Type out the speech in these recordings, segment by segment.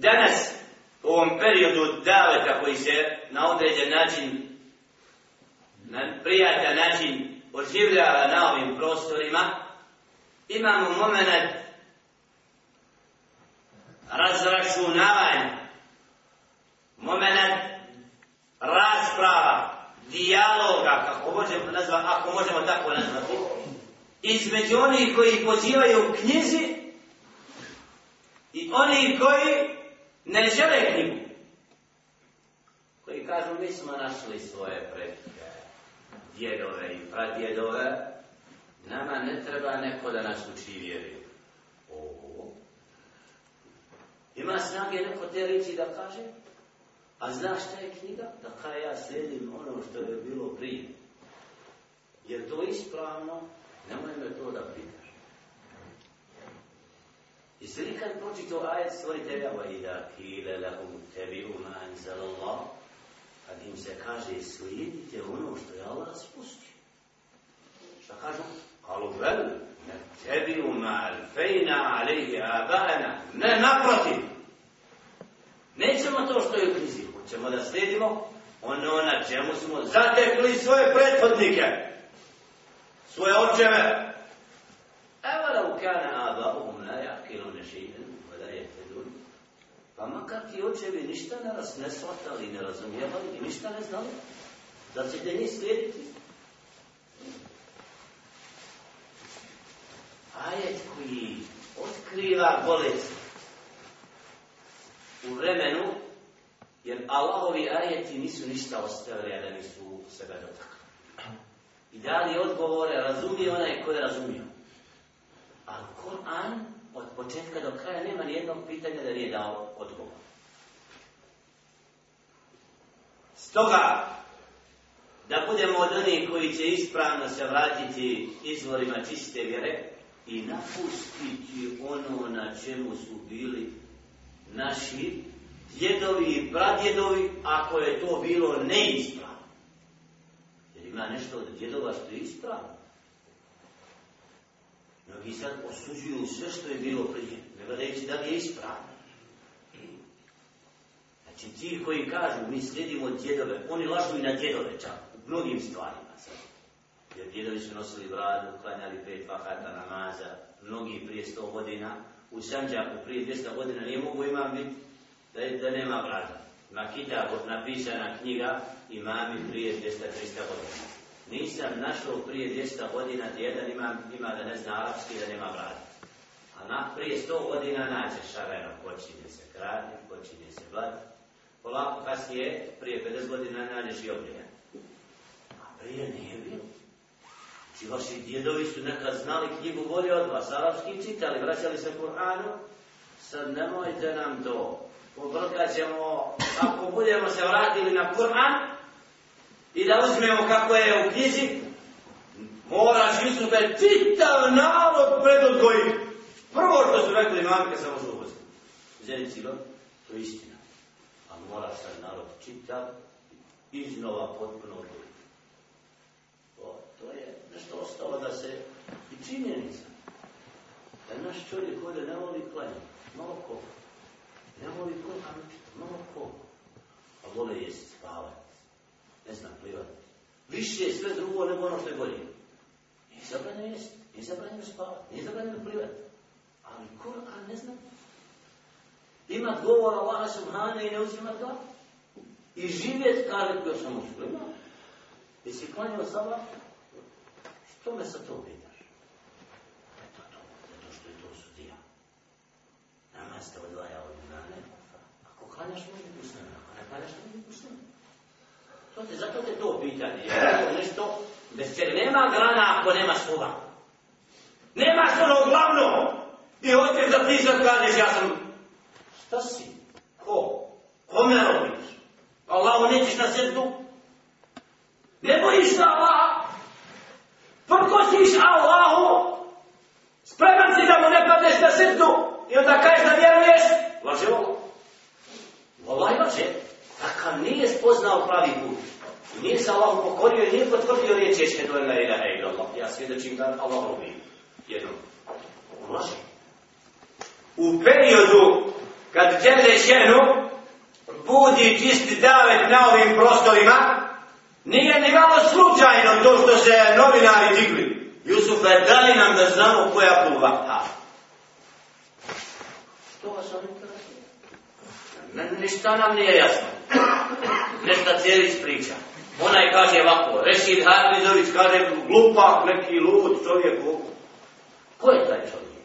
Danas, u ovom periodu daleka koji se na određen način, na prijatelj način oživljava na ovim prostorima, imamo moment razračunavanja, moment rasprava, dijaloga, kako možemo nazvati, ako možemo tako nazvati, između onih koji pozivaju knjizi i oni koji ne žele knjigu. Koji kažu, mi smo našli svoje predike, djedove i pradjedove, nama ne treba neko da nas uči vjeri. O, ima snage neko te reći da kaže, a znaš šta je knjiga? Da kaj ja slijedim ono što je bilo prije. Je to ispravno? Nemoj me to da pita. Jeste li kad proči to ajet stvoritelja wa idha kile lahum tebi uma anzal Allah kad im se kaže slijedite ono što je Allah spustio šta kažu? kalu vel ne tebi uma alfejna alihi abana ne naproti nećemo to što je u krizi hoćemo da slijedimo ono na čemu smo zatekli svoje prethodnike svoje očeve Pa makar ti očevi ništa ne nas ne shvatali, ne razumijevali i ništa ne znali, da će te njih slijediti. Ajet koji otkriva bolest u vremenu, jer Allahovi ajeti nisu ništa ostavili, a da nisu sebe dotakli. I dali odgovore, razumije onaj koji je razumio. A Koran od početka do kraja nema ni jednog pitanja da nije dao odgovor. Stoga, da budemo od onih koji će ispravno se vratiti izvorima čiste vjere i napustiti ono na čemu su bili naši djedovi i pradjedovi, ako je to bilo neispravno. Jer ima nešto od djedova što je ispravno. Mnogi sad osuđuju sve što je bilo prije, ne gledajući da li je ispravno. Znači ti koji kažu mi slijedimo djedove, oni lažu i na djedove čak, u mnogim stvarima sad. Jer djedovi su nosili vradu, klanjali pet vahata namaza, mnogi prije sto godina, u Sanđaku prije 200 godina nije mogu imam biti da, je, da nema vrata. Ima kitab, napisana knjiga, imam prije 200-300 godina nisam našao prije 200 godina da jedan ima, ima da ne zna arapski da nema vrata. A na, prije 100 godina nađe šareno, počinje se kradi, počinje se vlad. Polako kasnije, prije 50 godina nađe življenja. A prije nije bilo. Či znači, vaši djedovi su nekad znali knjigu bolje od vas, arapski čitali, vraćali se Kur'anu, sad nemojte nam to. Pobrkat ćemo, ako budemo se vratili na Kur'an, i da uzmemo kako je u knjizi, moraš istinu da je čitav narod predodgojit. Prvo što su rekli imamike sa ovo zubosti. Zeni cilo, to je istina. A moraš taj narod čitav iznova potpuno odgojit. O, to je nešto ostalo da se i činjenica. Da naš čovjek ovdje ne voli klanje, malo koliko. Ne voli klanje, malo koliko. A vole jesti, spavati ne znam, plivati. Više je sve drugo nego ono što je bolje. Nije zabranjeno jesti, nije zabranjeno spavati, nije zabranjeno plivati. Ali Kur'an ne znam. Imat govor Allaha Subhane i ne uzimat ga. I živjet kažet ko sam muslima. I si klanio sabah. Što me sa to pita? zato te to pitanje. Je nešto bez cijeli. Nema grana ako nema sluga. Nema što ono glavno. I hoćeš da ti sad kažeš ja sam... Šta si? Ko? Kome robiš? Allahu nećeš na srdu? Ne bojiš da Allah? Prkosiš Allahu? Spreman si da mu ne padeš na srdu? I onda kažeš da vjeruješ? Laže ovo. Allah ima će. Takav nije spoznao pravi put nije se Allahu pokorio i nije potvrdio riječ je što je la ilaha ila Allah. Ja svjedočim da Allah ovim jednom ulaži. U periodu kad djele ženu budi čisti davet na ovim prostorima, nije ni malo slučajno to što se novinari digli. Jusuf, da li nam da znamo koja pluva? Ha. Što vas on interesuje? Ništa nam nije jasno. Nešta cijeli ispriča. priča. Onaj kaže ovako, Rešid Harbizović kaže glupak, neki lud čovjek. Ko je taj čovjek?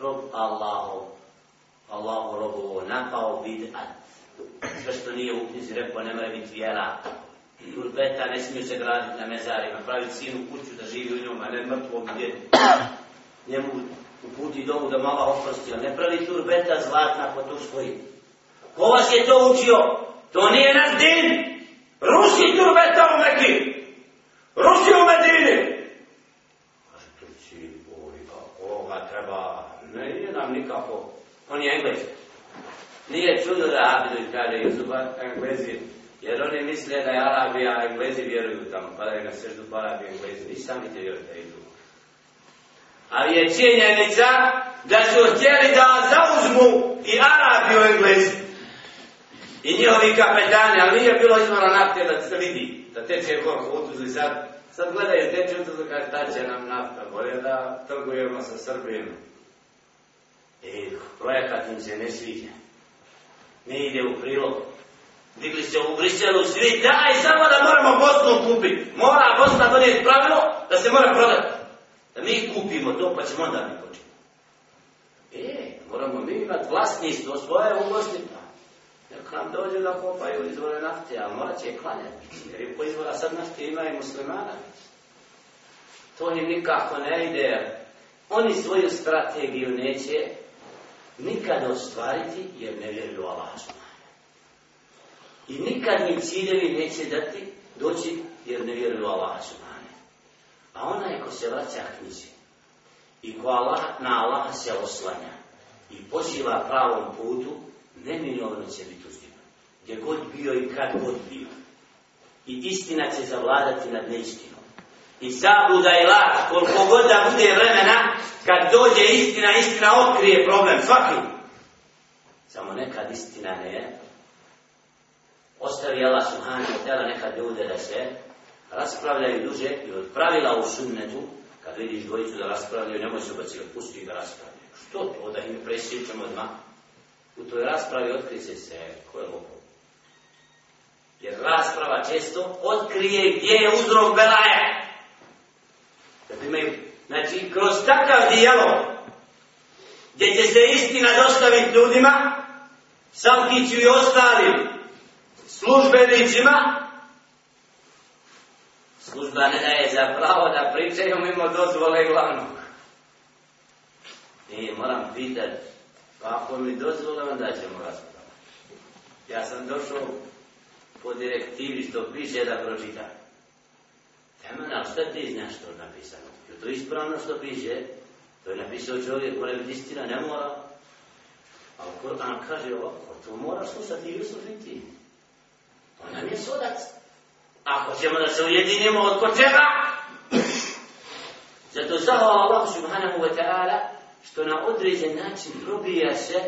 Rob Allaho. Allaho robo ovo napao bid ad. Sve što nije u knjizi rekao, ne mora biti vjera. Turbeta ne smiju se graditi na mezarima, praviti sinu kuću da živi u njom, a ne mrtvom djetu. Ne mogu uputi domu da mala oprosti, a ne pravi turbeta zlatna po to svojim. Ko vas je to učio? To nije naš din. Rusi turbeta u Mekke. Rusi u Medine. A što će boli, pa koga treba? Ne, nije nam nikako. On je Englez. Nije čudo da Abidu i kada je zuba Englezi. Jer oni misle da je Arabija, a Englezi vjeruju tamo. Pa da je na sreždu pa Arabija, Englezi. I sami te vjeruju da idu. Ali je činjenica da su htjeli da zauzmu i Arabiju i Englezi. I njihovi kapetani, ali nije bilo izmora nafte da se vidi, da teče kor utuzi sad. Sad gledaju, teče utuzi, kaže, ta će nam nafta, bolje da trgujemo sa Srbijom. I e, projekat im se ne sviđa. Ne ide u prilog. Digli se u Briselu, svi, daj, samo da moramo Bosnu kupiti. Mora Bosna donijeti pravilo da se mora prodati. Da mi kupimo to, pa ćemo onda mi početi. E, moramo mi imati vlasnistvo svoje u Bosni, pa Jer k nam dođu da kopaju izvore nafte, a morat će je klanjati. Jer po izvora sad nafte ima i muslimana. To im nikako ne ide. Oni svoju strategiju neće nikad ostvariti jer ne vjeruju Allah. I nikad mi ciljevi neće dati doći jer ne vjeruju Allah. A onaj ko se vraća knjizi i ko Allah, na Allaha se oslanja i poziva pravom putu, neminovno će biti uzdima. Gdje god bio i kad god bio. I istina će zavladati nad neistinom. I zabuda i laž, koliko god da bude vremena, kad dođe istina, istina otkrije problem, svaki. Samo nekad istina ne je. Ostavi Allah subhanahu wa ta'ala nekad ljude da se raspravljaju duže i od pravila u sunnetu, kad vidiš dvojicu da raspravljaju, nemoj se obaciti, pusti da raspravljaju. Što to da im presjećam odmah? U toj raspravi otkrije se ko je lopo. Jer rasprava često otkrije gdje je uzrok belaje. Da primaju, znači, kroz takav dijelo, gdje će se istina dostaviti ljudima, Samkiću i ostalim službenicima, služba ne daje za pravo da pričaju mimo dozvole glavnog. I e, moram pitati, Pa ako mi dozvoli, onda ćemo raspravati. Ja sam došao po direktivi što piše da pročita. Tema, ali šta ti znaš što napisano? Je to ispravno što piše? To je napisao čovjek, mora biti istina, ne mora. A Kur'an kaže ovako, to mora slušati Jusuf i ti. On nam je sudac. Ako ćemo da se ujedinimo od početka, zato zahvala Allah subhanahu wa ta'ala, što na određen način probija se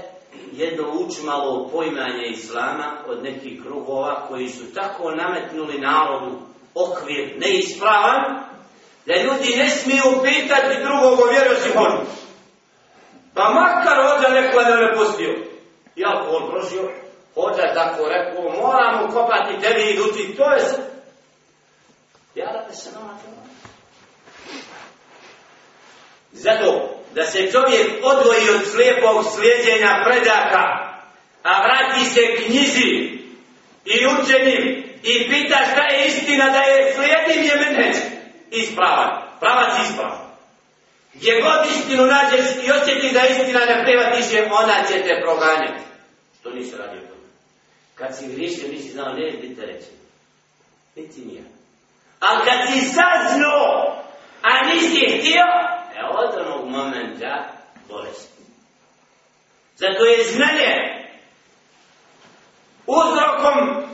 jedno učmalo pojmanje islama od nekih krugova koji su tako nametnuli narodu okvir neispravan da ljudi ne smiju pitati drugog o vjeru osim on. Pa makar ovdje neko da ne pustio. Ja ako on prošio, hoda tako rekao, moram ukopati tebi i duti, to je se. Ja da se nama Zato, da se čovjek odvoji od slijepog slijedjenja predaka, a vrati se knjizi i učenim i pita šta je istina da je slijedim je menheć ispravan, pravac ispravan. Gdje god istinu nađeš i osjeti da istina ne prihvatiš je, ona će te proganjati. Što nisi radio tome. Kad si griješio, nisi znao, ne bi te reći. Niti nije. Ali kad si saznao, a nisi htio, E od onog momenta bolest. Zato je znanje uzrokom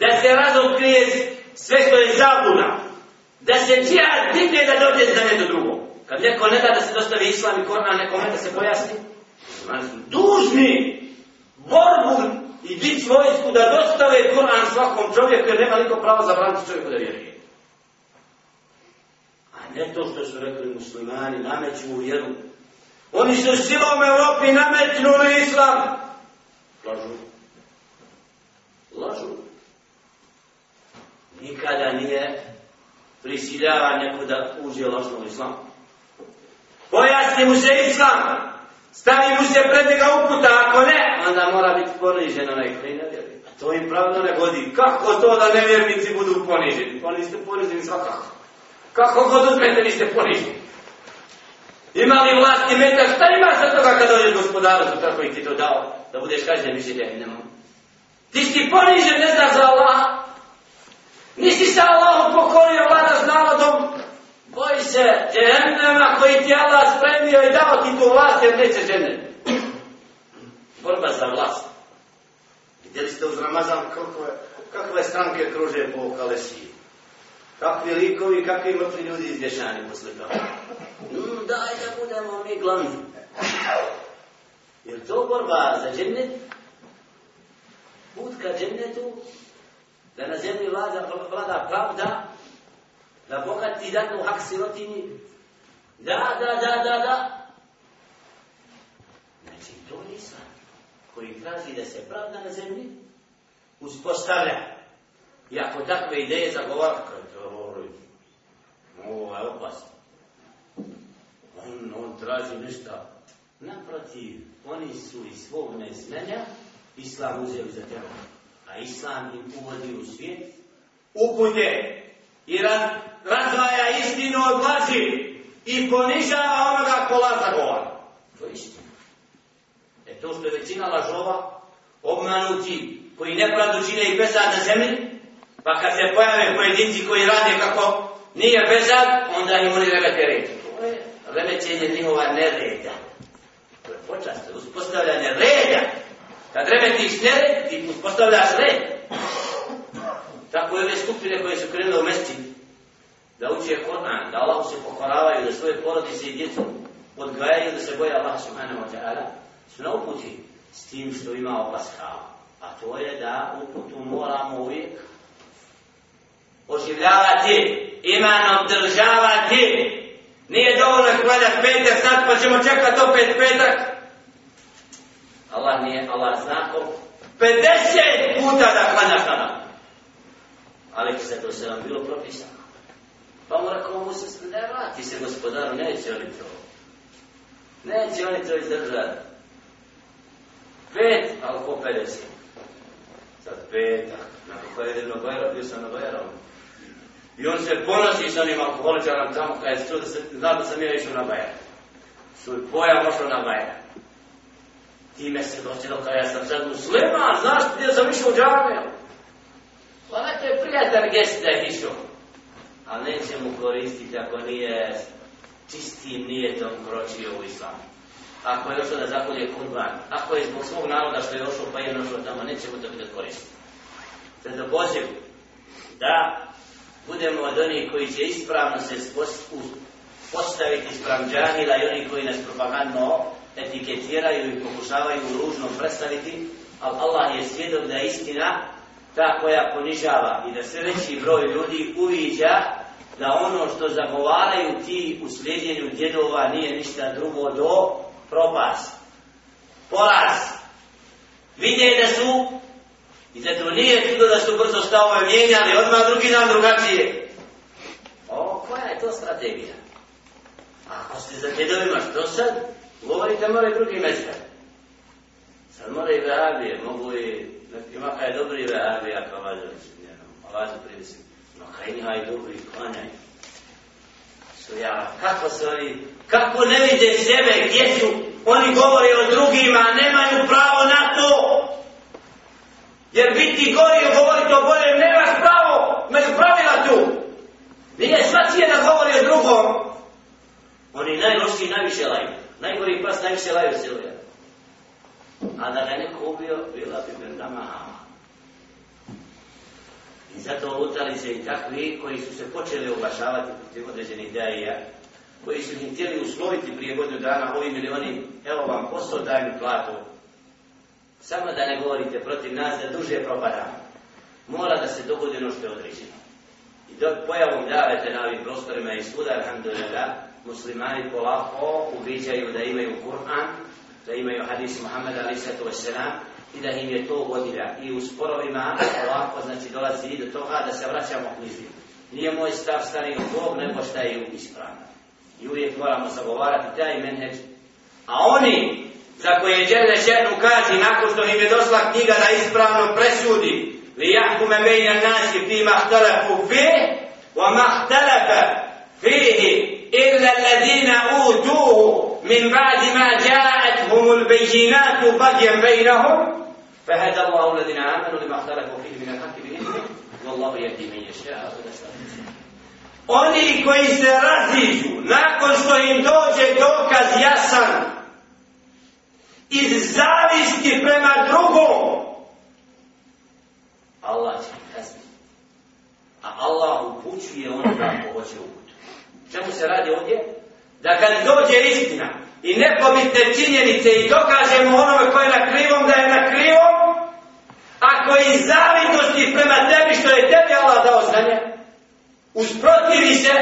da se razokrije sve što je zabuna. Da se čija dikne da dođe znanje do drugog. Kad neko ne da se dostavi islam i korna, nekome da se pojasni, Muslimani su dužni borbu i dić vojsku da dostave Kur'an svakom čovjeku jer nema niko pravo zabraniti čovjeku da vjeruje ne to što su rekli muslimani, nameću mu vjeru. Oni su silom Evropi nametnuli islam. Lažu. Lažu. Nikada nije prisiljava neko da uđe lažnom islam. Pojasni mu se islam. Stani mu se pred njega uputa, ako ne, onda mora biti poniženo na ih To im pravno ne godi. Kako to da nevjernici budu poniženi? Oni pa ste poniženi svakako. Kako god uzmete, vi ste poniženi. Ima li vlast i meta, šta ima za toga kad dođeš gospodaru, za pa kako ti to dao, da budeš kažen, više da ne mogu. Ti si ponižen, ne znaš za Allaha. Nisi se Allahu pokorio, vlada s narodom. Boji se, džehennema koji ti Allah spremio i dao ti tu vlast, jer neće žene. Borba za vlast. Gdje ste uz Ramazan, kakve, kakve stranke kruže po Kalesiji? Kakvi likovi, kakvi mrtvi ljudi izvješani mu slikali. Mm, daj da budemo mi glavni. Jer to borba za džennet? Put ka džennetu, da na zemlji vlada, vlada pravda, da Boga ti dati u hak sirotini. Da, da, da, da, da. Znači, to nisam koji traži da se pravda na zemlji uspostavlja. I ako takve ideje zagovara, kada je teoriju, ovo je opasno. On, on traži ništa. Naprotiv, oni su iz svog neznanja islam uzeli za teror. A islam im uvodi u svijet upute i raz, razvaja istinu od laži i ponižava onoga ko laza govara. To je istina. E to što je većina lažova, obmanuti, koji nepravdu čine i pesa na zemlji, Pa kad se pojave pojedinci koji rade kako nije bezad, onda im oni remete red. To je remećenje njihova nereda. To je počast, uspostavljanje reda. Kad remetiš nered, ti uspostavljaš red. Tako je ove skupine koje su krenule u mesti, da uče Koran, da Allah se pokoravaju, da svoje porodice i djecu odgajaju, da se boje Allah subhanahu wa ta'ala, su na uputi s tim što ima opas A to je da uputu moramo uvijek oživljavati, iman održavati. Nije dovoljno kvadat petak, sad pa ćemo čekat opet petak. Allah nije, Allah zna 50 puta da kvadat sada. Ali se to se vam bilo propisano. Pa mu rekao, mu se sve ne vrati se gospodaru, neće oni to. Neće oni to izdržati. Pet, ali ko 50? Sad petak, nakon koje je jedno bojero, bio sam na bojero. I on se ponosi sa njim alkoholičarom tamo, kada je čuo da se, zna da sam ja išao na bajan. Su i poja pošao na bajan. Time se dosjelo kada ja sam sad muslima, znaš ti ja sam išao u džavljel? Pa neko je prijatelj gesi da je išao. A neće mu koristiti ako nije čistim nijetom kročio u islamu. Ako je došao da zakolje kurban, ako je zbog svog naroda što je došao pa je došao tamo, neće mu to biti koristiti. Zato poziv da budemo od onih koji će ispravno se postaviti sprem džahila i oni koji nas propagandno etiketiraju i pokušavaju ružno predstaviti, ali Allah je svjedom da je istina ta koja ponižava i da sve veći broj ljudi uviđa da ono što zagovaraju ti u slijedjenju djedova nije ništa drugo do propast. Poraz. Vidje da su I zato nije čudo da su brzo stavove mijenjali, odmah drugi dan drugačije. O, koja je to strategija? Ako ste za kredovima što sad, govorite mora i drugi mezar. Sad mora i vehabije, mogu i... Ima kaj dobri vehabije, ako pa vađa li se njeno, pa vađa prije se. Ma kaj njiha i dobri, klanjaj. Su ja, kako se oni... Kako ne vide sebe, gdje su? Oni govore o drugima, nemaju pravo na to! Jer biti gori i govoriti o boljem nemaš pravo među pravila tu. Nije sva cijena govori o drugom. Oni najloši najviše laju. Najgori pas najviše laju se A da ga neko ubio, bila bi perdama hama. I zato lutali se i takvi koji su se počeli oglašavati protiv određenih ideja, koji su im htjeli usloviti prije godinu dana ovim ili onim, evo vam posao, daj mi platu, samo da ne govorite protiv nas, da duže propadamo. Mora da se dogodi ono što je određeno. I dok pojavom davete na ovim prostorima i svuda, alhamdulillah, muslimani polako uviđaju da imaju Kur'an, da imaju hadis Muhammed ali sato i da im je to vodilja. I u sporovima polako znači dolazi i do toga da se vraćamo knjizi. Nije moj stav stari u Bog, nego šta je ispravno. I uvijek moramo zagovarati taj menheđ. A oni za koje žele šenu kaži nakon što im je došla knjiga da ispravno presudi li jahkume mejna nasi fi mahtalafu fi wa mahtalafa fihi illa ladina utuhu min ba'di ma ja'at humul bejinatu bagjem bejnahum fahada Allahu ladina amanu li mahtalafu fihi min alhaqi bin ihmi wallahu yabdi min Oni koji se razižu nakon što im dođe dokaz jasan iz zavisti prema drugom, Allah će ih A Allah upućuje ono da hoće uputu. Čemu se radi ovdje? Da kad dođe istina i nepobitne činjenice i dokažemo onome koje je na krivom da je na krivom, ako je iz zavidnosti prema tebi što je tebi Allah dao znanje, usprotivi se,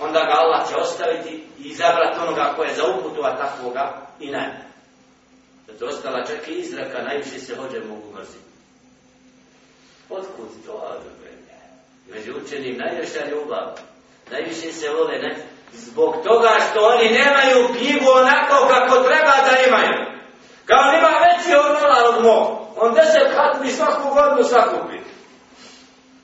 onda ga Allah će ostaviti i izabrati onoga koje je za uputu, a takvoga i najbolje da je dostala čak i izraka, najviše se hođe mogu mrziti. Otkud to, Adobe? Među učenim najveća ljubav, najviše se vole, ne? Zbog toga što oni nemaju knjigu onako kako treba da imaju. Kao nima veći onola od mog. On deset hat mi svaku godinu sakupi.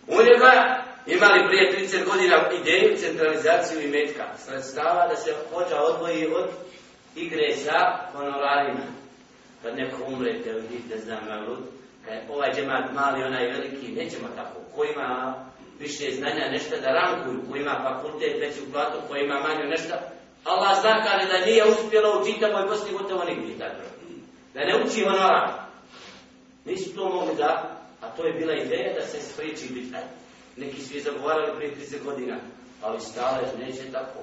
U njega imali prije 30 godina ideju centralizaciju i metka. Sredstava da se hođa odvoji od igre sa honorarima kad neko umre, te vidi, ne znam, malud, kad ovaj džemat mali, onaj veliki, nećemo tako, ko ima više znanja, nešto da rankuju, ko ima fakultet, veću platu, ko ima manju nešto, Allah zna kada da nije uspjelo u čitavoj Bosni, gotovo nigdje tako. Da ne uči honora. Nisu to mogli da, a to je bila ideja da se spriči bitve. Neki su je zagovarali prije 30 godina, ali stale neće tako.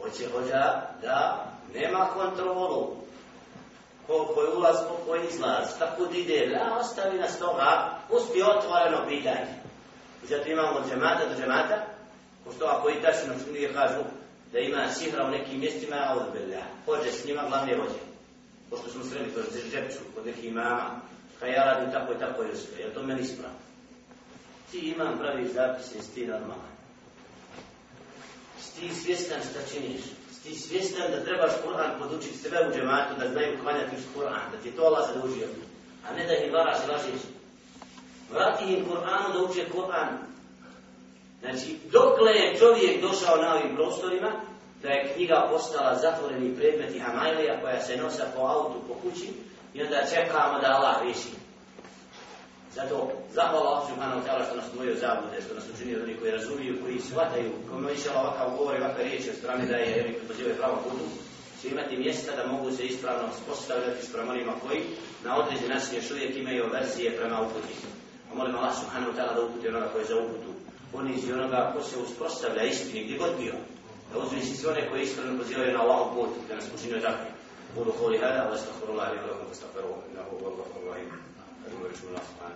Hoće hođa da nema kontrolu, koliko je ulaz, koliko je izlaz, kako ide, la, ostavi nas toga, pusti otvoreno pitanje. I zato imamo džemata do džemata, pošto ako i tači nam čundi kažu da ima sihra u nekim mjestima, a od belja, pođe s njima glavne vođe. Pošto smo sredni kroz džepču, kod neki imama, kaj ja radim tako i tako je sve, jer to meni ispravo. Ti imam pravi zapis, jesi ti normalan. Ti svjestan šta činiš, ti svjestan da trebaš Kur'an podučiti sve u džematu, da znaju kvaljati uz Kur'an, da ti to Allah zadužio. A ne da ih varaš i lažiš. Vrati im Kur'anu da uče Kur'an. Znači, dokle je čovjek došao na ovim prostorima, da je knjiga postala zatvoreni predmet i koja se nosa po autu, po kući, i onda čekamo da Allah riješi. Zato zahvala Allah subhanahu wa ta'ala što nas dvojio zabude, što nas učinio oni koji razumiju, koji shvataju, kome oni šala ovakav govori, ovakve riječi od strane da je oni pozivaju pravo putu, će imati mjesta da mogu se ispravno spostavljati sprem onima koji na određen način još uvijek imaju verzije prema uputi. A molim Allah subhanahu wa ta'ala da uputi onoga koji je za uputu, ponizi onoga ko se uspostavlja istini gdje god bio, da uzmi si sve one koji ispravno pozivaju na ovakvu putu, da nas učinio takvi. Kulu kuli hada, wa astaghfirullahi wa lakum, astaghfirullahi wa lakum, astaghfirullahi wa lakum, astaghfirullahi wa lakum, astaghfirullahi wa lakum, astaghfirullahi wa lakum, 各位说了，啊，